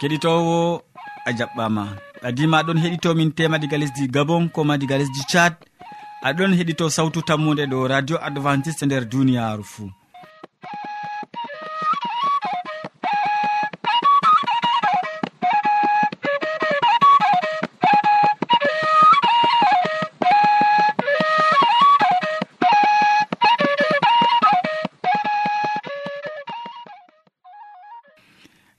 keɗitowo a jaɓɓama. Adima aɗon heɗitomin tema diga lesdi gabon koma diga lesdi tchad. Aɗon heɗito sawtu tammude ɗo radio adventiste nder duniyaru fou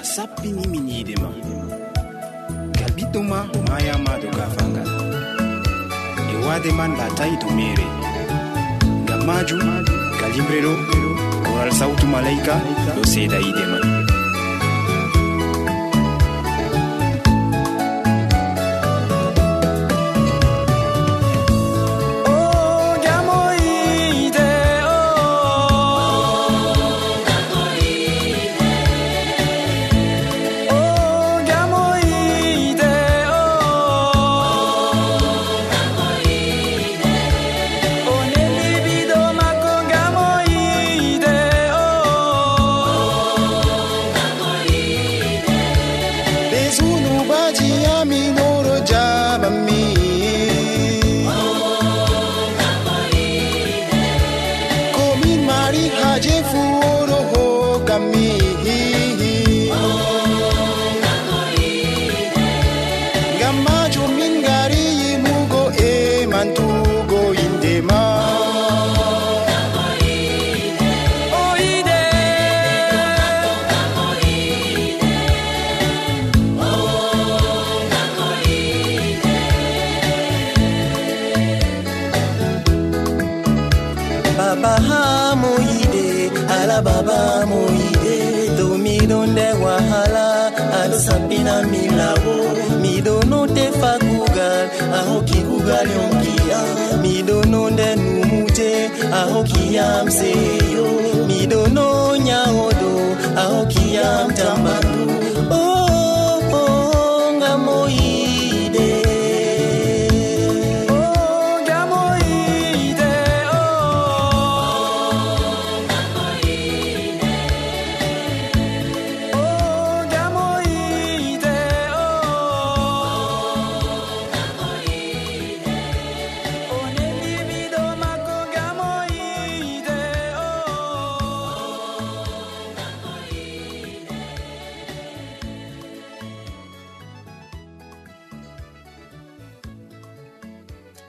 a sappinimin yiide ma. Gal ɓiɗɗo ma mayama do gafangal. E wade man latayi to mere. Ngam majum ka yimre ɗo koral sawtu malaika ɗo seeda yiide man. mi lawo. Miɗo no tefa kugal a hokki kugal yonkiya miɗo no nden numuje a hokkiyam seyo. Miɗo no nyawoɗo a hokkiyam tambaro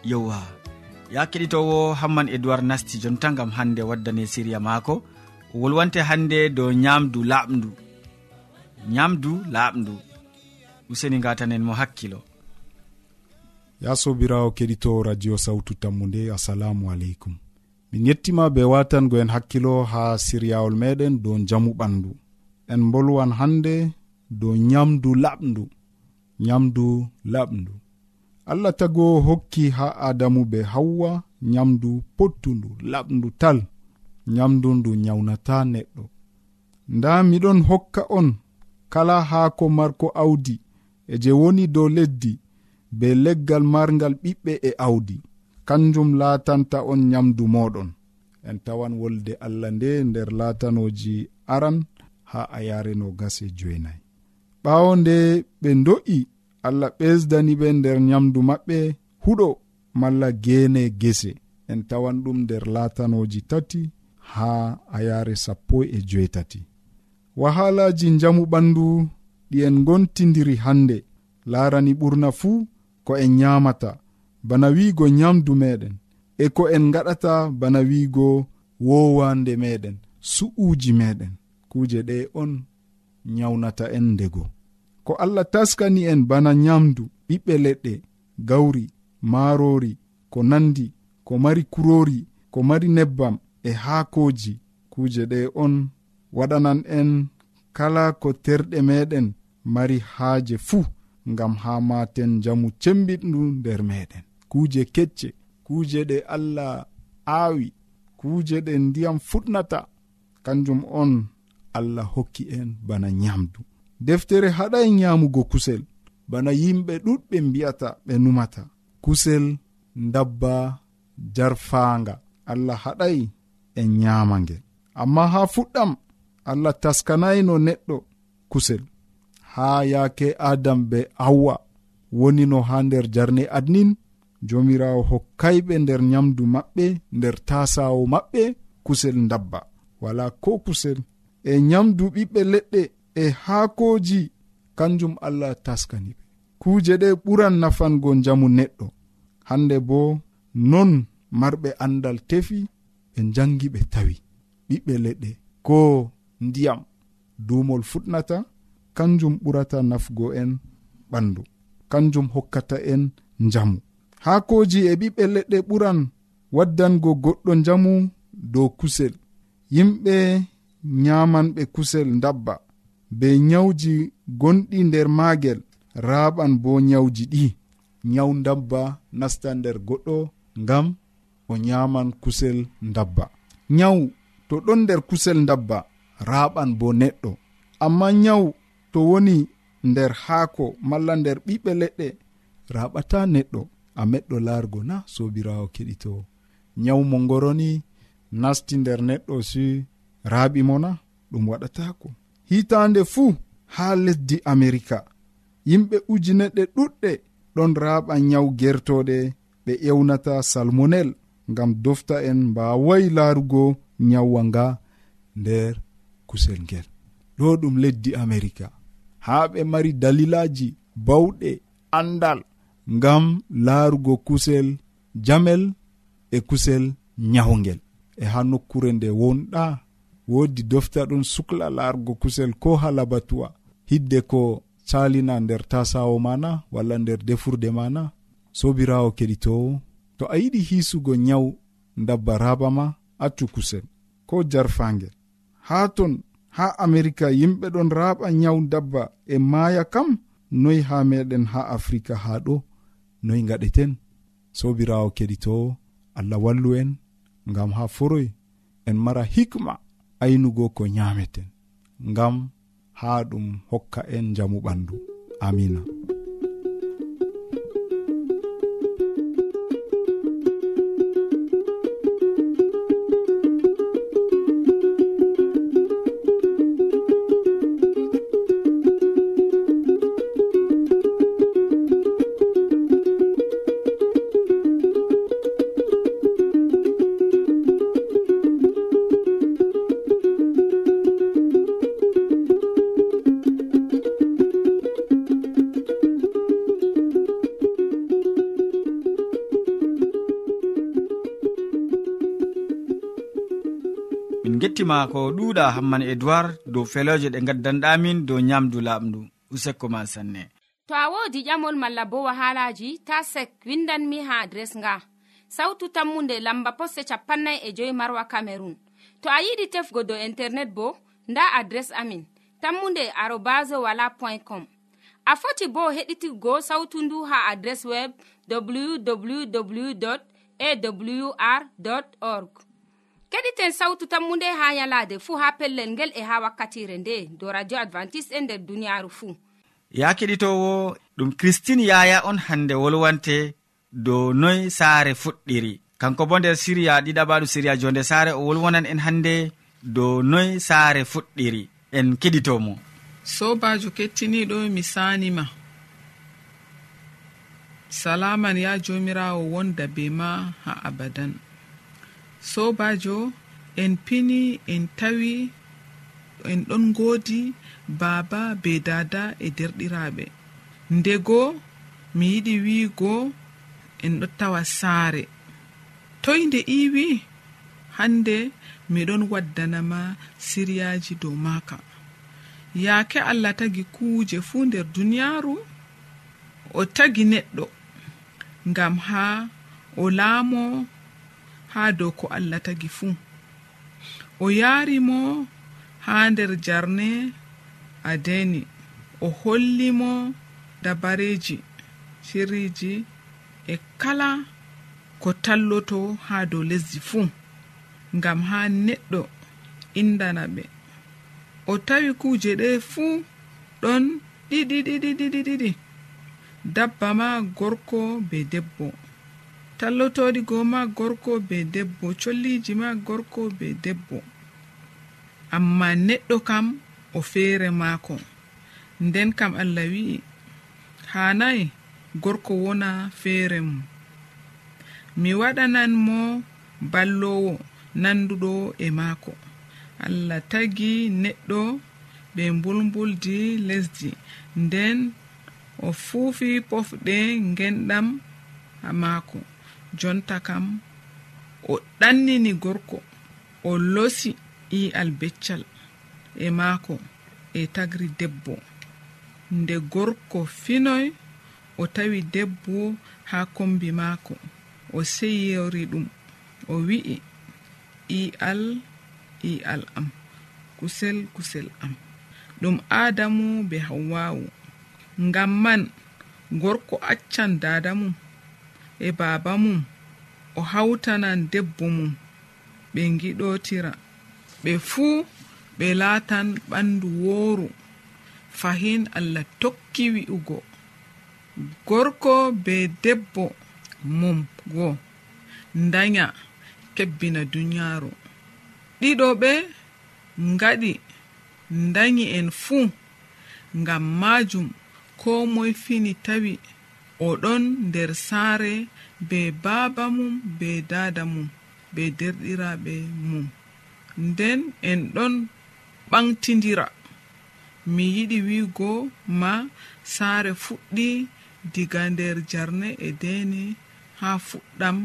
yewwa. Ya keɗitowo hamman edoird nasti jonta gam hande waddane siriya maako. O wolwante hande dow nyamdu laaɓdu nyamdu laaɓdu useni gatanen mo hakkilo. Ya sobirawo keɗito radio sawtu tammu nde assalamu aleykum. Min yettima be watango en hakkilo ha siryawol meɗen dow jamu ɓandu. En bolwan hande dow nyamdu laɓdu nyamdu laɓdu allah tago hokki ha adamu be hawwa nyamdu pottundu laɓdu tal nyamdu ndu nyawnata neɗɗo. Nda miɗon hokka on kala haako marko awdi e je woni dow leddi be leggal margal ɓiɓɓe e awdi kanjum laatanta on nyamdu moɗon en tawan wolde allah nde nder laatanoji aran ha a yareno gase joynayi. Ɓawo nde ɓe do'i allah ɓesdani ɓe nder nyamdu maɓɓe huɗo malla gene gese. En tawan ɗum nder latanoji tati ha ayare sappo e joetati. Wahalaji jamu ɓandu ɗi en gontidiri hande. Larani ɓurna fuu ko en nyamata bana wiigo nyamdu meɗen. E ko en gaɗata bana wiigo wowande meɗen su'uji meɗen. Kuje ɗe on nyawnata en ndego. ko allah taskani en bana nyamdu ɓiɓɓe leɗɗe gawri maarori ko nandi ko mari kurori ko mari nebbam e haakoji. Kuuje ɗe on waɗanan en kala ko terɗe meɗen mari haaje fuu ngam ha maten jamu cembiɗndu nder meɗen. Kuuje kecce kuuje ɗe allah aawi kuuje ɗe ndiyam fuɗnata. Kanjum on allah hokki en bana nyamdu. deftere haɗai nyamugo kusel. Bana yimɓe ɗuɗɓe mbi'ata ɓe numata. Kusel dabba jarfaanga. Allah haɗai en nyama ngel. Amma ha fuɗɗam allah taskanayno neɗɗo kusel. Ha yaake adam be awwa woni no haa nder jarne adnin jomirawo hokkayɓe nder nyamdu maɓɓe nder tasawo maɓɓe kusel dabba wala ko kusel e nyamdu ɓiɓɓe leɗɗe e haakoji kanjum allah taskani ɓe. Kuuje ɗe ɓuran nafango jamu neɗɗo. Hande bo non marɓe andal tefi ɓe jangi ɓe tawi. Ɓiɓɓe leɗɗe ko ndiyam duumol fuɗnata kanjum ɓurata nafgo en ɓandu. Kanjum hokkata en njamu. Haakoji e ɓiɓɓe leɗɗe ɓuran waddango goɗɗo njamu dow kusel. Yimɓe nyamanɓe kusel dabba be nyawji gonɗi nder maagel raɓan bo nyawji ɗi. Nyaw dabba nasta nder goɗɗo ngam o nyaman kusel dabba nyawu to ɗon nder kusel dabba raɓan bo neɗɗo. Amma nyawu to woni nder haako malla nder ɓiɓɓe leɗɗe raɓata neɗɗo. A meɗɗo laargo na sobirawo keɗito nyawu mo ngoroni nasti nder neɗɗo si raaɓimo na ɗum waɗatako hitande fuu ha lesdi amerika. Yimɓe ujineɗɗe ɗuɗɗe ɗon raɓa nyawu gertoɗe ɓe ewnata salmonel ngam dofta en mbawayi larugo nyawwa nga nder kusel ngel. Ɗo ɗum leddi amerika. Ha ɓe mari dalilaji bawɗe andal ngam laarugo kusel jamel e kusel nyawgel e ha nokkure nde wonɗa woodi dofta ɗum sukla laargo kusel ko halabatuwa hidde ko salina nder tasawo mana walla nder defurde mana sobirawo keɗitowo to a yiɗi hiisugo nyawu dabba raba ma accu kusel ko jarfangel haa ton haa amerika yimɓe ɗon raɓa nyawu dabba e maaya kam noyi haa meɗen haa afrika haa ɗo noyi gaɗeten sobirawo keɗitowo allah wallu en ngam haa foroy en mara hikma. aynugo ko nyameten ngam ha ɗum hokka en jamu ɓandu. Amina. jarima ko ɗuuɗa hamman edoird dow feloje ɗe gaddanɗamin dow nyamdu laaɓndu useko ma sanne. To a wodi ƴamol malla bo wahalaji ta sek windanmi ha adres nga. Sautu tammunde lamba posse capannay e joyi marwa camerun to a yiɗi tefgo dow internet bo nda adres amin tammunde arobas wala point com. A foti bo heɗitigo sautu ndu ha adres web www awr org. keɗiten sawtu tammunde ha yalade fuu ha pellel ngel e ha wakkatire nde do radio advantice'e e nder duniyaaru fuu ya keɗitowo ɗum christine yaya on hande wolwante dow noy saare fuɗɗiri. Kanko bo nder siriya ɗiɗaɓaɗu siriya jonde saare o wolwonan en hande dow noy saare fuɗɗiri. En keɗitomo. Sobajo kettiniɗo mi sanima. Salaman ya jomirawo wonda be ma ha abadan. sobajo en pini en tawi en ɗon godi baaba be dada e derɗiraɓe. Ndego mi yiɗi wiigo en ɗo tawa saare. Toy nde iwi hande miɗon waddanama siryaji dow maka yaake allah tagi kuuje fuu nder duniyaaru o tagi neɗɗo. Ngam haa o laamo haa dow ko allah tagi fuu o yaari mo haa nder jarne adeni o holli mo dabareji sirriji e kala ko talloto haa dow lesdi fuu ngam haa neɗɗo indana ɓe. O tawi kuuje ɗe fuu ɗon ɗiɗiɗiɗiɗiɗiɗi dabba ma gorko be debbo. tallotoɗi goo ma gorko be debbo colliji ma gorko be debbo. Amma neɗɗo kam o feere maako. Nden kam allah wi'i hanayi gorko wona feere mum. Mi waɗanan mo ballowo nanduɗo e maako. Allah tagi neɗɗo ɓe mbulmbuldi lesdi. Nden o fuufi pofɗe ngenɗam maako. jonta kam o ɗannini gorko o losi i'al beccal e maako e tagri debbo. Nde gorko finoy o tawi debbo haa kombi maako o seyori ɗum o wi'i i'al i'al am kusel kusel am. Ɗum aadamu be hawwawu ngam man gorko accan dada mum e baaba mum o hawtanan debbo mum ɓe giɗotira ɓe fuu ɓe laatan ɓandu wooru. Fahin allah tokki wi'ugo. Gorko be debbo mum go. Danya kebbina duniyaaru ɗiɗo ɓe ngaɗi danyi en fuu ngam maajum ko moy fini tawi oɗon nder saare be baaba mum be dada mum be derɗiraɓe mum. Nden en ɗon ɓantidira mi yiɗi wiigo ma saare fuɗɗi diga nder jarne e deene ha fuɗɗam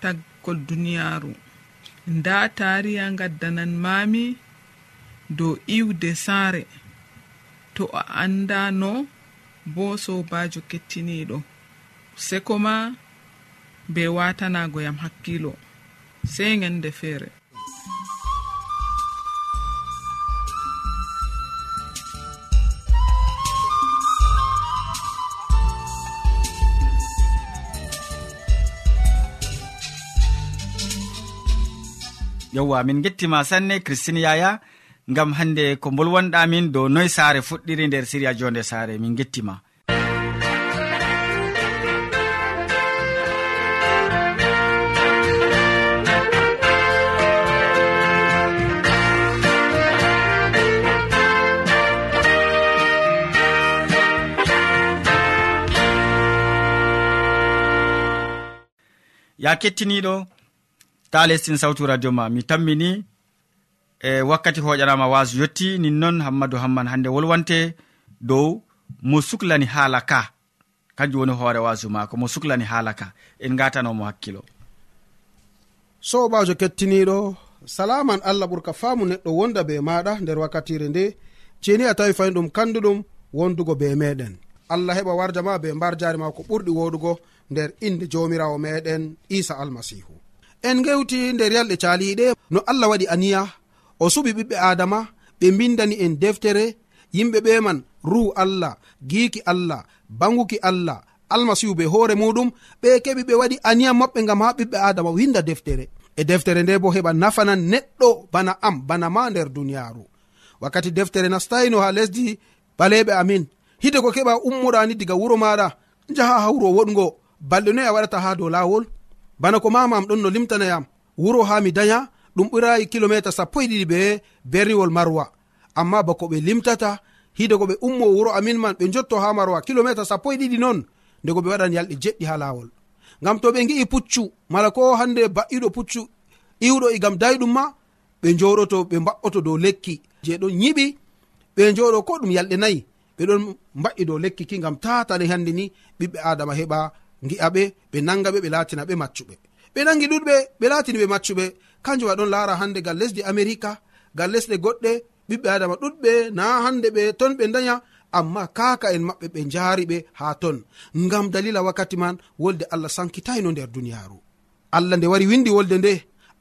taggol duniyaaru. Nda taariya gaddanan mami dow iwde saare. To a annda no bo sobajo kettiniɗo. Seko ma be watanago yam hakkilo. Sei gende feere yewwa min gettima sanne christine yaya. gam hande ko bolwanɗamin dow noy saare fuɗɗiri nder siriya jonde saare min gettima. Ya kettiniɗo ta lestin sawtu radio ma mi tammini e wakkati hoƴanama wasu yetti nin noon hammadou hamman hande wolwante dow mo suklani haala ka. Kanjum woni hoore wasu mako mo suklani haala ka. En gatanomo hakkilo. Sobajo kettiniɗo salaman allah ɓurka faamu neɗɗo wonda be maɗa nder wakkatire nde. Ceni a tawi fayin ɗum kanduɗum wondugo be meɗen. Allah heɓa warja ma be mbar jari ma ko ɓurɗi woɗugo nder inde jomirawo meɗen isa almasihu en gewti nder yalɗe caliɗe no allah waɗi aniya o suɓi ɓiɓɓe adama ɓe mbindani en deftere yimɓe ɓe man ruhu allah giiki allah banguki allah almasihu be hoore muɗum ɓe keɓi ɓe waɗi aniya maɓɓe gam ha ɓiɓɓe adama winda deftere. E deftere nde bo heɓa nafanan neɗɗo bana am bana ma nder duniyaru wakkati deftere nastayino ha lesdi baleɓe amin. Hide ko keɓa ummoɗani diga wuro maɗa jaha ha wuro woɗgo balɗe noyi a waɗata ha dow lawol bana ko mamam ɗon no limtanayam wuro ha mi daya ɗum ɓurayi kilométre sappo e ɗiɗi ɓe berniwol marwa. Amma bako ɓe limtata hide ko ɓe ummo wuro amin man ɓe jotto ha marwa kilométre sappo e ɗiɗi noon ndego ɓe waɗan yalɗe jeɗɗi ha lawol ngam to ɓe gi'i puccu mala ko hande ba'iɗo puccu iwɗo e igam dayɗum ma ɓe joɗoto ɓe mba'oto dow lekki. Je ɗon yiɓi ɓe joɗo ko ɗum yalɗe nayi ɓeɗon mba'i dow lekki ki gam tatani hande ni ɓiɓɓe adama heɓa gi'aɓe ɓe ɓe nanga ɓe ɓe latina ɓe maccuɓe. Ɓe nangi ɗuɗɓe ɓe latini ɓe maccuɓe. kanjum waɗon laara hande gal lesdi america gal lesɗe goɗɗe ɓiɓɓe adama ɗuɗɓe na hande ɓe ton ɓe daya amma kaka en maɓɓe ɓe jaari ɓe ha ton. Ngam dalila wakkati man wolde allah sankitayno nder duniyaru allah nde wari windi wolde nde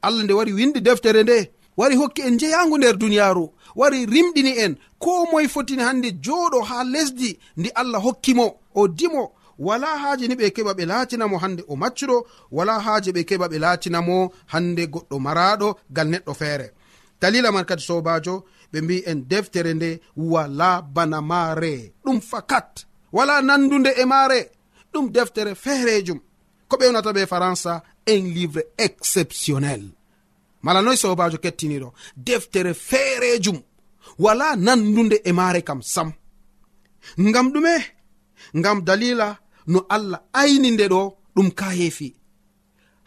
allah nde wari windi deftere nde wari hokki en jeyangu nder duniyaaru wari rimɗini en. Ko moye fotini hannde jooɗo haa lesdi ndi allah hokkimo o dimo wala haaji ni ɓe keɓa ɓe laatinamo hande o maccuɗo wala haaji ɓe keɓa ɓe laatinamo hande goɗɗo maraɗo gal neɗɗo feere. Dalila man kadi sobajo ɓe mbi en deftere nde wala bana maare ɗum fakat wala nandude e maare ɗum deftere feerejum ko ɓewnata ɓe faransa un livre exceptionnel. Mala noy sobajo kettiniɗo deftere feerejum wala nandude e maare kam sam. Ngam ɗume ngam dalila no allah ayni nde ɗo ɗum ka heefi.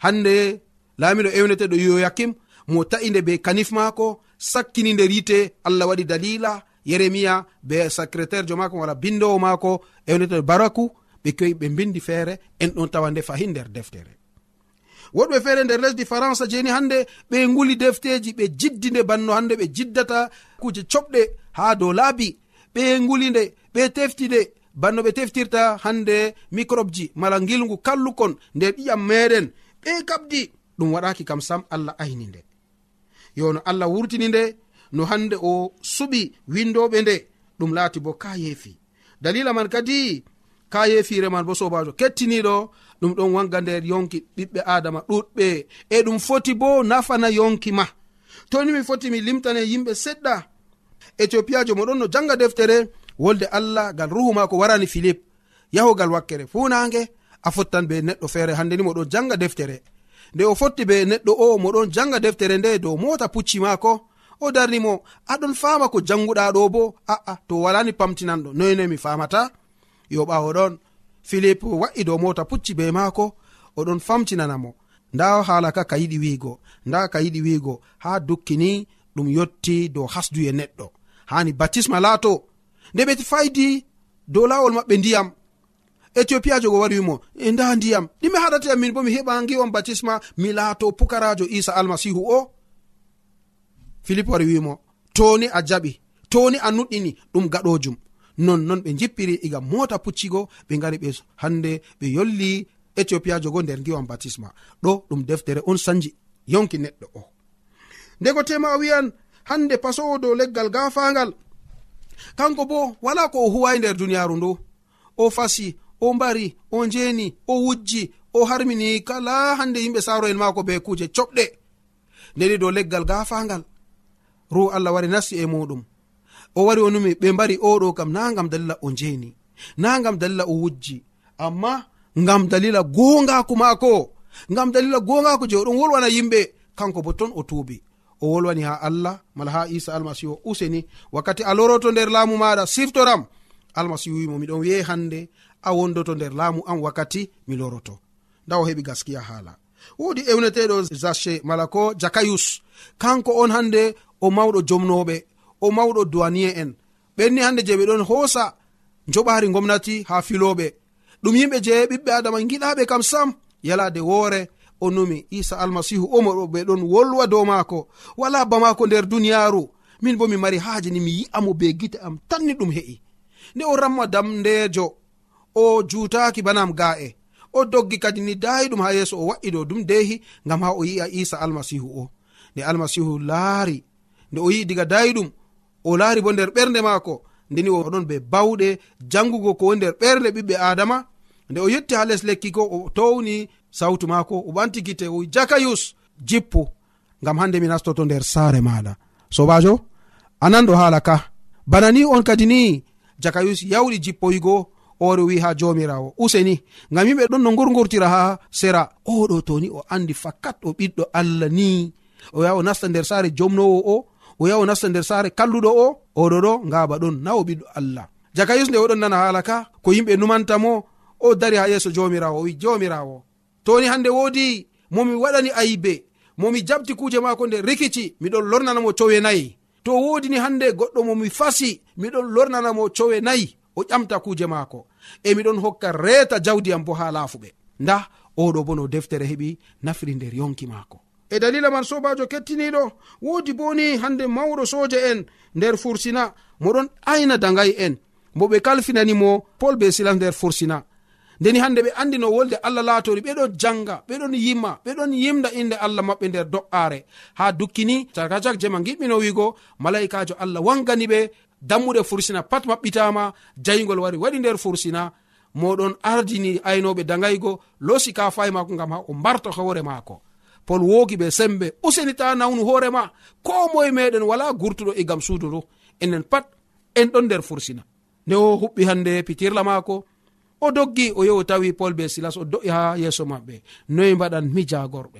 Hande laamiɗo ewneteɗo yoyakim mo ta'inde be kanif maako sakkini nder yite allah waɗi dalila yeremiya be secrétaire jo maako wala bindowo maako ewneteɗo baraku ɓe kewi ɓe bindi feere en ɗon tawa nde fahi nder deftere. Woɗɓe feere nder lesdi france jeni hande ɓe nguli defteji ɓe jiddi nde banno hande ɓe jiddata kuje coɓɗe ha dow laabi. Ɓe nguli nde ɓe tefti nde banno ɓe teftirta hande microbe ji mala gilgu kallukon nder ƴiƴam meɗen. Ɓe kabdi ɗum waɗaki kam sam allah ayni nde. Yo no allah wurtini nde no hande o suɓi windoɓe nde ɗum laati bo ka yeefi. Dalila man kadi ka yeefire man bo sobajo kettiniɗo ɗum ɗon wanga nder yonki ɓiɓɓe adama ɗuɗɓe e ɗum foti bo nafana yonki ma. Toni mi foti mi limtane yimɓe seɗɗa. Éthiopiajo mo ɗon no janga deftere wolde allah gal ruhu maako warani philip yahugal wakkere funange a fottan be neɗɗo feere. Hande ni moɗon janga deftere. Nde o fotti be neɗɗo o moɗon janga deftere nde dow mota pucci maako o darnimo aɗon fama ko janguɗa ɗo bo. Aa to walani pamtinanɗo noynoy mi famata yo ɓawo ɗon. Philip wa'i dow mota pucci be maako oɗon famtinanamo nda hala ka ka yiɗi wiigo nda ka yiɗi wiigo ha dukkini ɗum yotti dow hasduye neɗɗo. Hani batisma laato nde ɓe faydi dow lawol maɓɓe ndiyam. Éthiopia jogo wari wimo e nda ndiyam ɗime haɗate min bo mi heɓa giwam batisma mi laato pukarajo isa almasihu o. Philipe wari wimo toni a jaɓi toni a nuɗɗini ɗum gaɗojum nonnon ɓe jippiri iga mota puccigo ɓe gari ɓe hande ɓe yolli éthiopia jogo nder giwam batisma ɗo ɗum deftere on sanji yonki neɗɗo o. Ndego tema o wiyan hande pasowo dow leggal gafangal kanko bo wala ko o huwai nder duniyaru ndu. O fasi o mbari o njeni o wujji o harmini kala hande yimɓe saro en mako be kuje coɓɗe. Ndeni dow leggal gafangal. Ruhu allah wari nasti e muɗum. O wari o numi ɓe mbari oɗo kam na gam dalila o njeni na gam dalila o wujji. Amma gam dalila gongaku maako gam dalila gongaku je oɗon wolwana yimɓe kanko bo ton o tuubi. o wolwani ha allah mala ha isa almasihu o useni. Wakkati a loroto nder laamu maɗa siftoram almasihu wimo miɗon wi'e hande a wondoto nder laamu am wakkati mi loroto. Nda o heɓi gaskiya haala. Wodi ewneteɗo zache mala ko jakayus. Kanko on hande o mawɗo jomnoɓe o mawɗo duwanie en. Ɓenni hande je ɓe ɗon hoosa joɓari gomnati ha filoɓe ɗum yimɓe je ɓiɓɓe adama giɗaɓe kam sam yalade woore o numi isa almasihu omo ɓe ɗon wolwa dow maako. Wala ba maako nder duniyaaru. Min bo mi mari haaje ni mi yi'amo be gite am tanni ɗum he'i. Nde o ramma damndeejo o juutaaki banam ga'e. O doggi kadi ni daayi ɗum ha yeeso o wa'i ɗo ɗum deehi ngam ha o yi'a isa almasihu o. Nde almasihu laari nde o yi'i diga daayi ɗum o laari bo nder ɓernde maako. Ndeni oɗon be bawɗe jangugo ko woni nder ɓernde ɓiɓɓe adama nde o yetti ha les lekki ko o towni sawtu maako o ɓanti gite o jakayus jippu ngam hande mi nastoto nder saare maɗa. Sobajo ananɗo haala ka. Bana ni on kadi ni jakayus yawɗi jippoygo ore wi ha jomirawo useni ngam yimɓe ɗon no gurgurtira ha sera. Oɗo toni o andi fakat o ɓiɗɗo allah ni. O yaha o nasta nder saare jomnowo o o yaha o nasta nder saare kalluɗo o oɗo ɗo ngaba ɗon na o ɓiɗɗo allah. Jakayus nde oɗon nana haala ka ko yimɓe numantamo o dari ha yeeso jomirawo o wi jomirawo. Toni hande woodi momi waɗani ayibe momi jabti kuuje maako nde rikici miɗon lornanamo cowe nayi. To wodini hande goɗɗo momi fasi miɗon lornanamo cowe nayi o ƴamta kuuje maako. E miɗon hokka reeta jawdi am bo ha laafuɓe. Nda oɗo bo no deftere heɓi nafri nder yonki maako. E dalila man sobajo kettiniɗo wodi boni hande mawɗo soje en nder fursina moɗon ayna dagayi en. Mo ɓe kalfinanimo pol be silas nder fursina. ndeni hande ɓe andino wolde allah laatori ɓeɗon janga ɓeɗon yimma ɓeɗon yimda inde allah maɓɓe nder do'are ha dukkini cakacak jema giɓɓino wigo malaikajo allah wangani ɓe dammuɗe fursina pat maɓɓitama jayigol wari waɗi nder fursina. Moɗon ardini aynoɓe dagaygo losi ka fay mako gam ha o marto hoore mako pol wogi ɓe sembe usenita nawnu hoorema ko moye meɗen wala gurtuɗo e gam suudu ndu. Enen pat en ɗon nder fursina. Nde o huɓɓi hande pitirla mako o doggi o yehi tawi pol be silas o do'i ha yeeso maɓɓe. Noyi mbaɗan mi jagorɓe.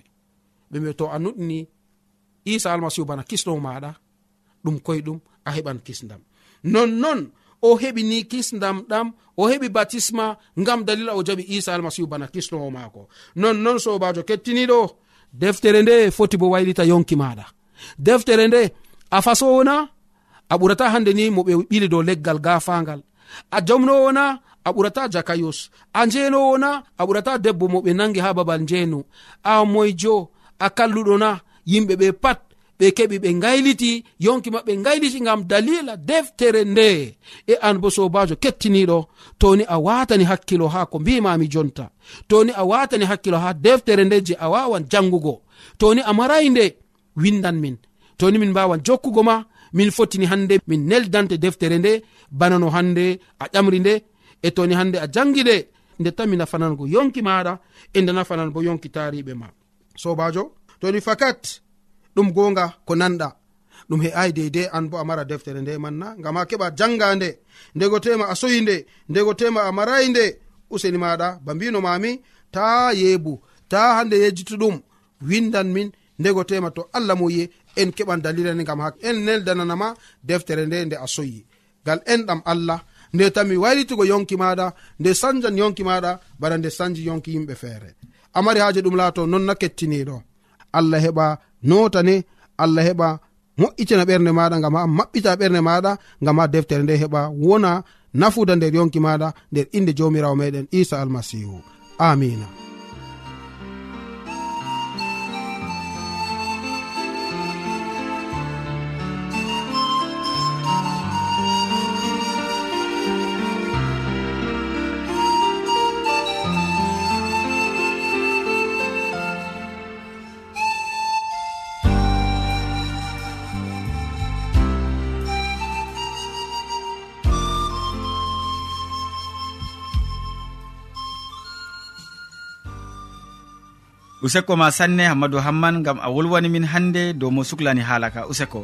Ɓe mbi to a nuɗɗini isa almasihu bana kisnowo maɗa ɗum koyeɗum a heɓan kisdam. Nonnon o heɓi ni kisdam ɗam o heɓi batisma ngam dalila o jaɓi isa almasihu bana kisnowo maako. Nonnon sobajo kettiniɗo deftere nde foti bo waylita yonki maɗa. Deftere nde a fasowona a ɓurata hande ni mo ɓe ɓili dow leggal gafangal. A jomnowona a ɓurata jakayos a njenowo na a ɓurata debbo mo ɓe nangi ha babal njeno a moyjo a kalluɗo na yimɓe ɓe pat ɓe keɓi ɓe gayliti yonki maɓɓe gayliti gam dalila deftere nde. E an bo sobajo kettiniɗo toni a watani hakkilo ha ko mbimami jonta. Toni a watani hakkilo ha deftere nde je a wawan jangugo toni a marayi nde windan min. Toni min mbawan jokkugo ma min fotini hande min neldante deftere nde banano hande a ƴamri nde e toni hande a jangi ɗe nde tan mi go yonki maɗa e nde nafanan bo yonki tariɓe ma. Sobajo toni fakat ɗum gonga ko nanɗa. Ɗum he'ai deidei an bo a mara deftere nde manna ngam ha keɓa janga nde ndego tema a soyi nde ndego tema a marayi nde useni maɗa ba mbino mami ta yebu ta hande yejjitu ɗum windan min ndego tema to allah moye en keɓan dalilani gam ha en neldananama deftere nde nde a soyi. Gal enɗam allah nde tami waylitugo yonki maɗa nde sanjan yonki maɗa bana nde sanji yonki yimɓe feere. Amari haaji ɗum laato non na kettiniɗo allah heɓa notane allah heɓa moƴƴitina ɓernde maɗa gam a maɓɓita ɓernde maɗa gam ha deftere nde heɓa wona nafuda nder yonki maɗa nder inde jomirawo meɗen isa almasihu amina useko ma sanne hammadou hamman gam a wolwani min hannde dow mo suklani haalaka useko.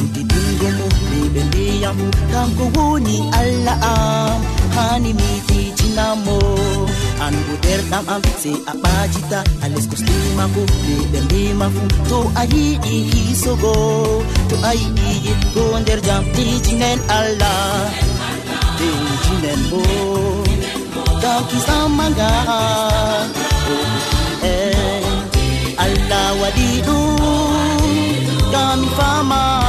ngam ɗiɗingo mum ɓeɓe mbiyam kanko woni allah am. Hani mi tiitinamo. Anbo derɗam am sey a ɓajita a leskoslimako ɓe ɓe mbima fu. To a yiɗi hisogo to a yiɗi yitgo nder jam. Tiitinen allah teitinen bo. Dankisammaga e eh, allah waɗi ɗum. Gami fama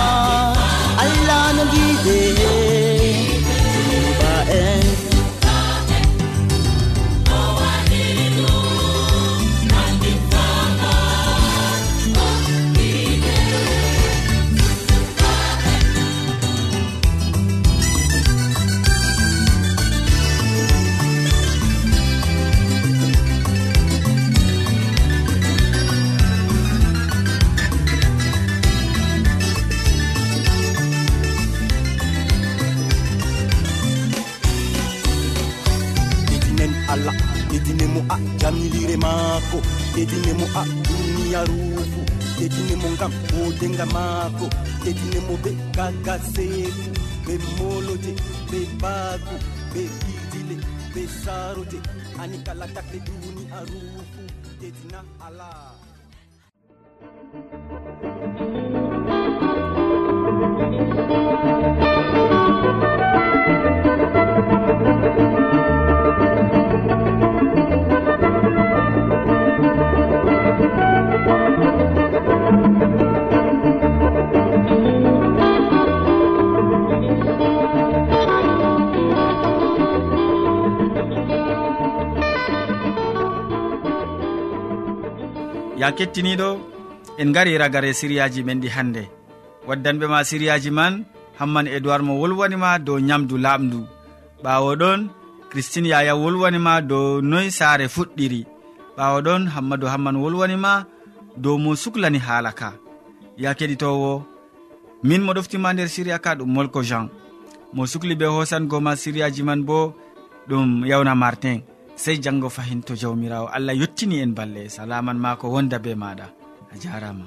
dedine mo a duniyaru fu dedine mo ngam wodenga maako dedine mo ɓe kakaseeku ɓe molote ɓe baagu ɓe ɓidile ɓe sarote ani kala takle duniyaru fu dedina ala thank you ya kettiniɗo en gari ragare siriyaji men ɗi hannde. Waddanɓe ma siriyaji man hamman edoird mo wolwanima dow nyamdu laaɓdu ɓawo ɗon christine yaya wolwanima dow noy saare fuɗɗiri. Ɓawo ɗon hammadou hamman wolwanima dow mo suklani haala ka. Ya keɗitowo min mo ɗoftima nder siriya ka ɗum molko jean. Mo sukli ɓe hosango ma siriyaji man bo ɗum yawna martin. sey janngo fahin to jawmirawo. Allah yettini en balle. Salaman ma ko wonda be maɗa. A jarama.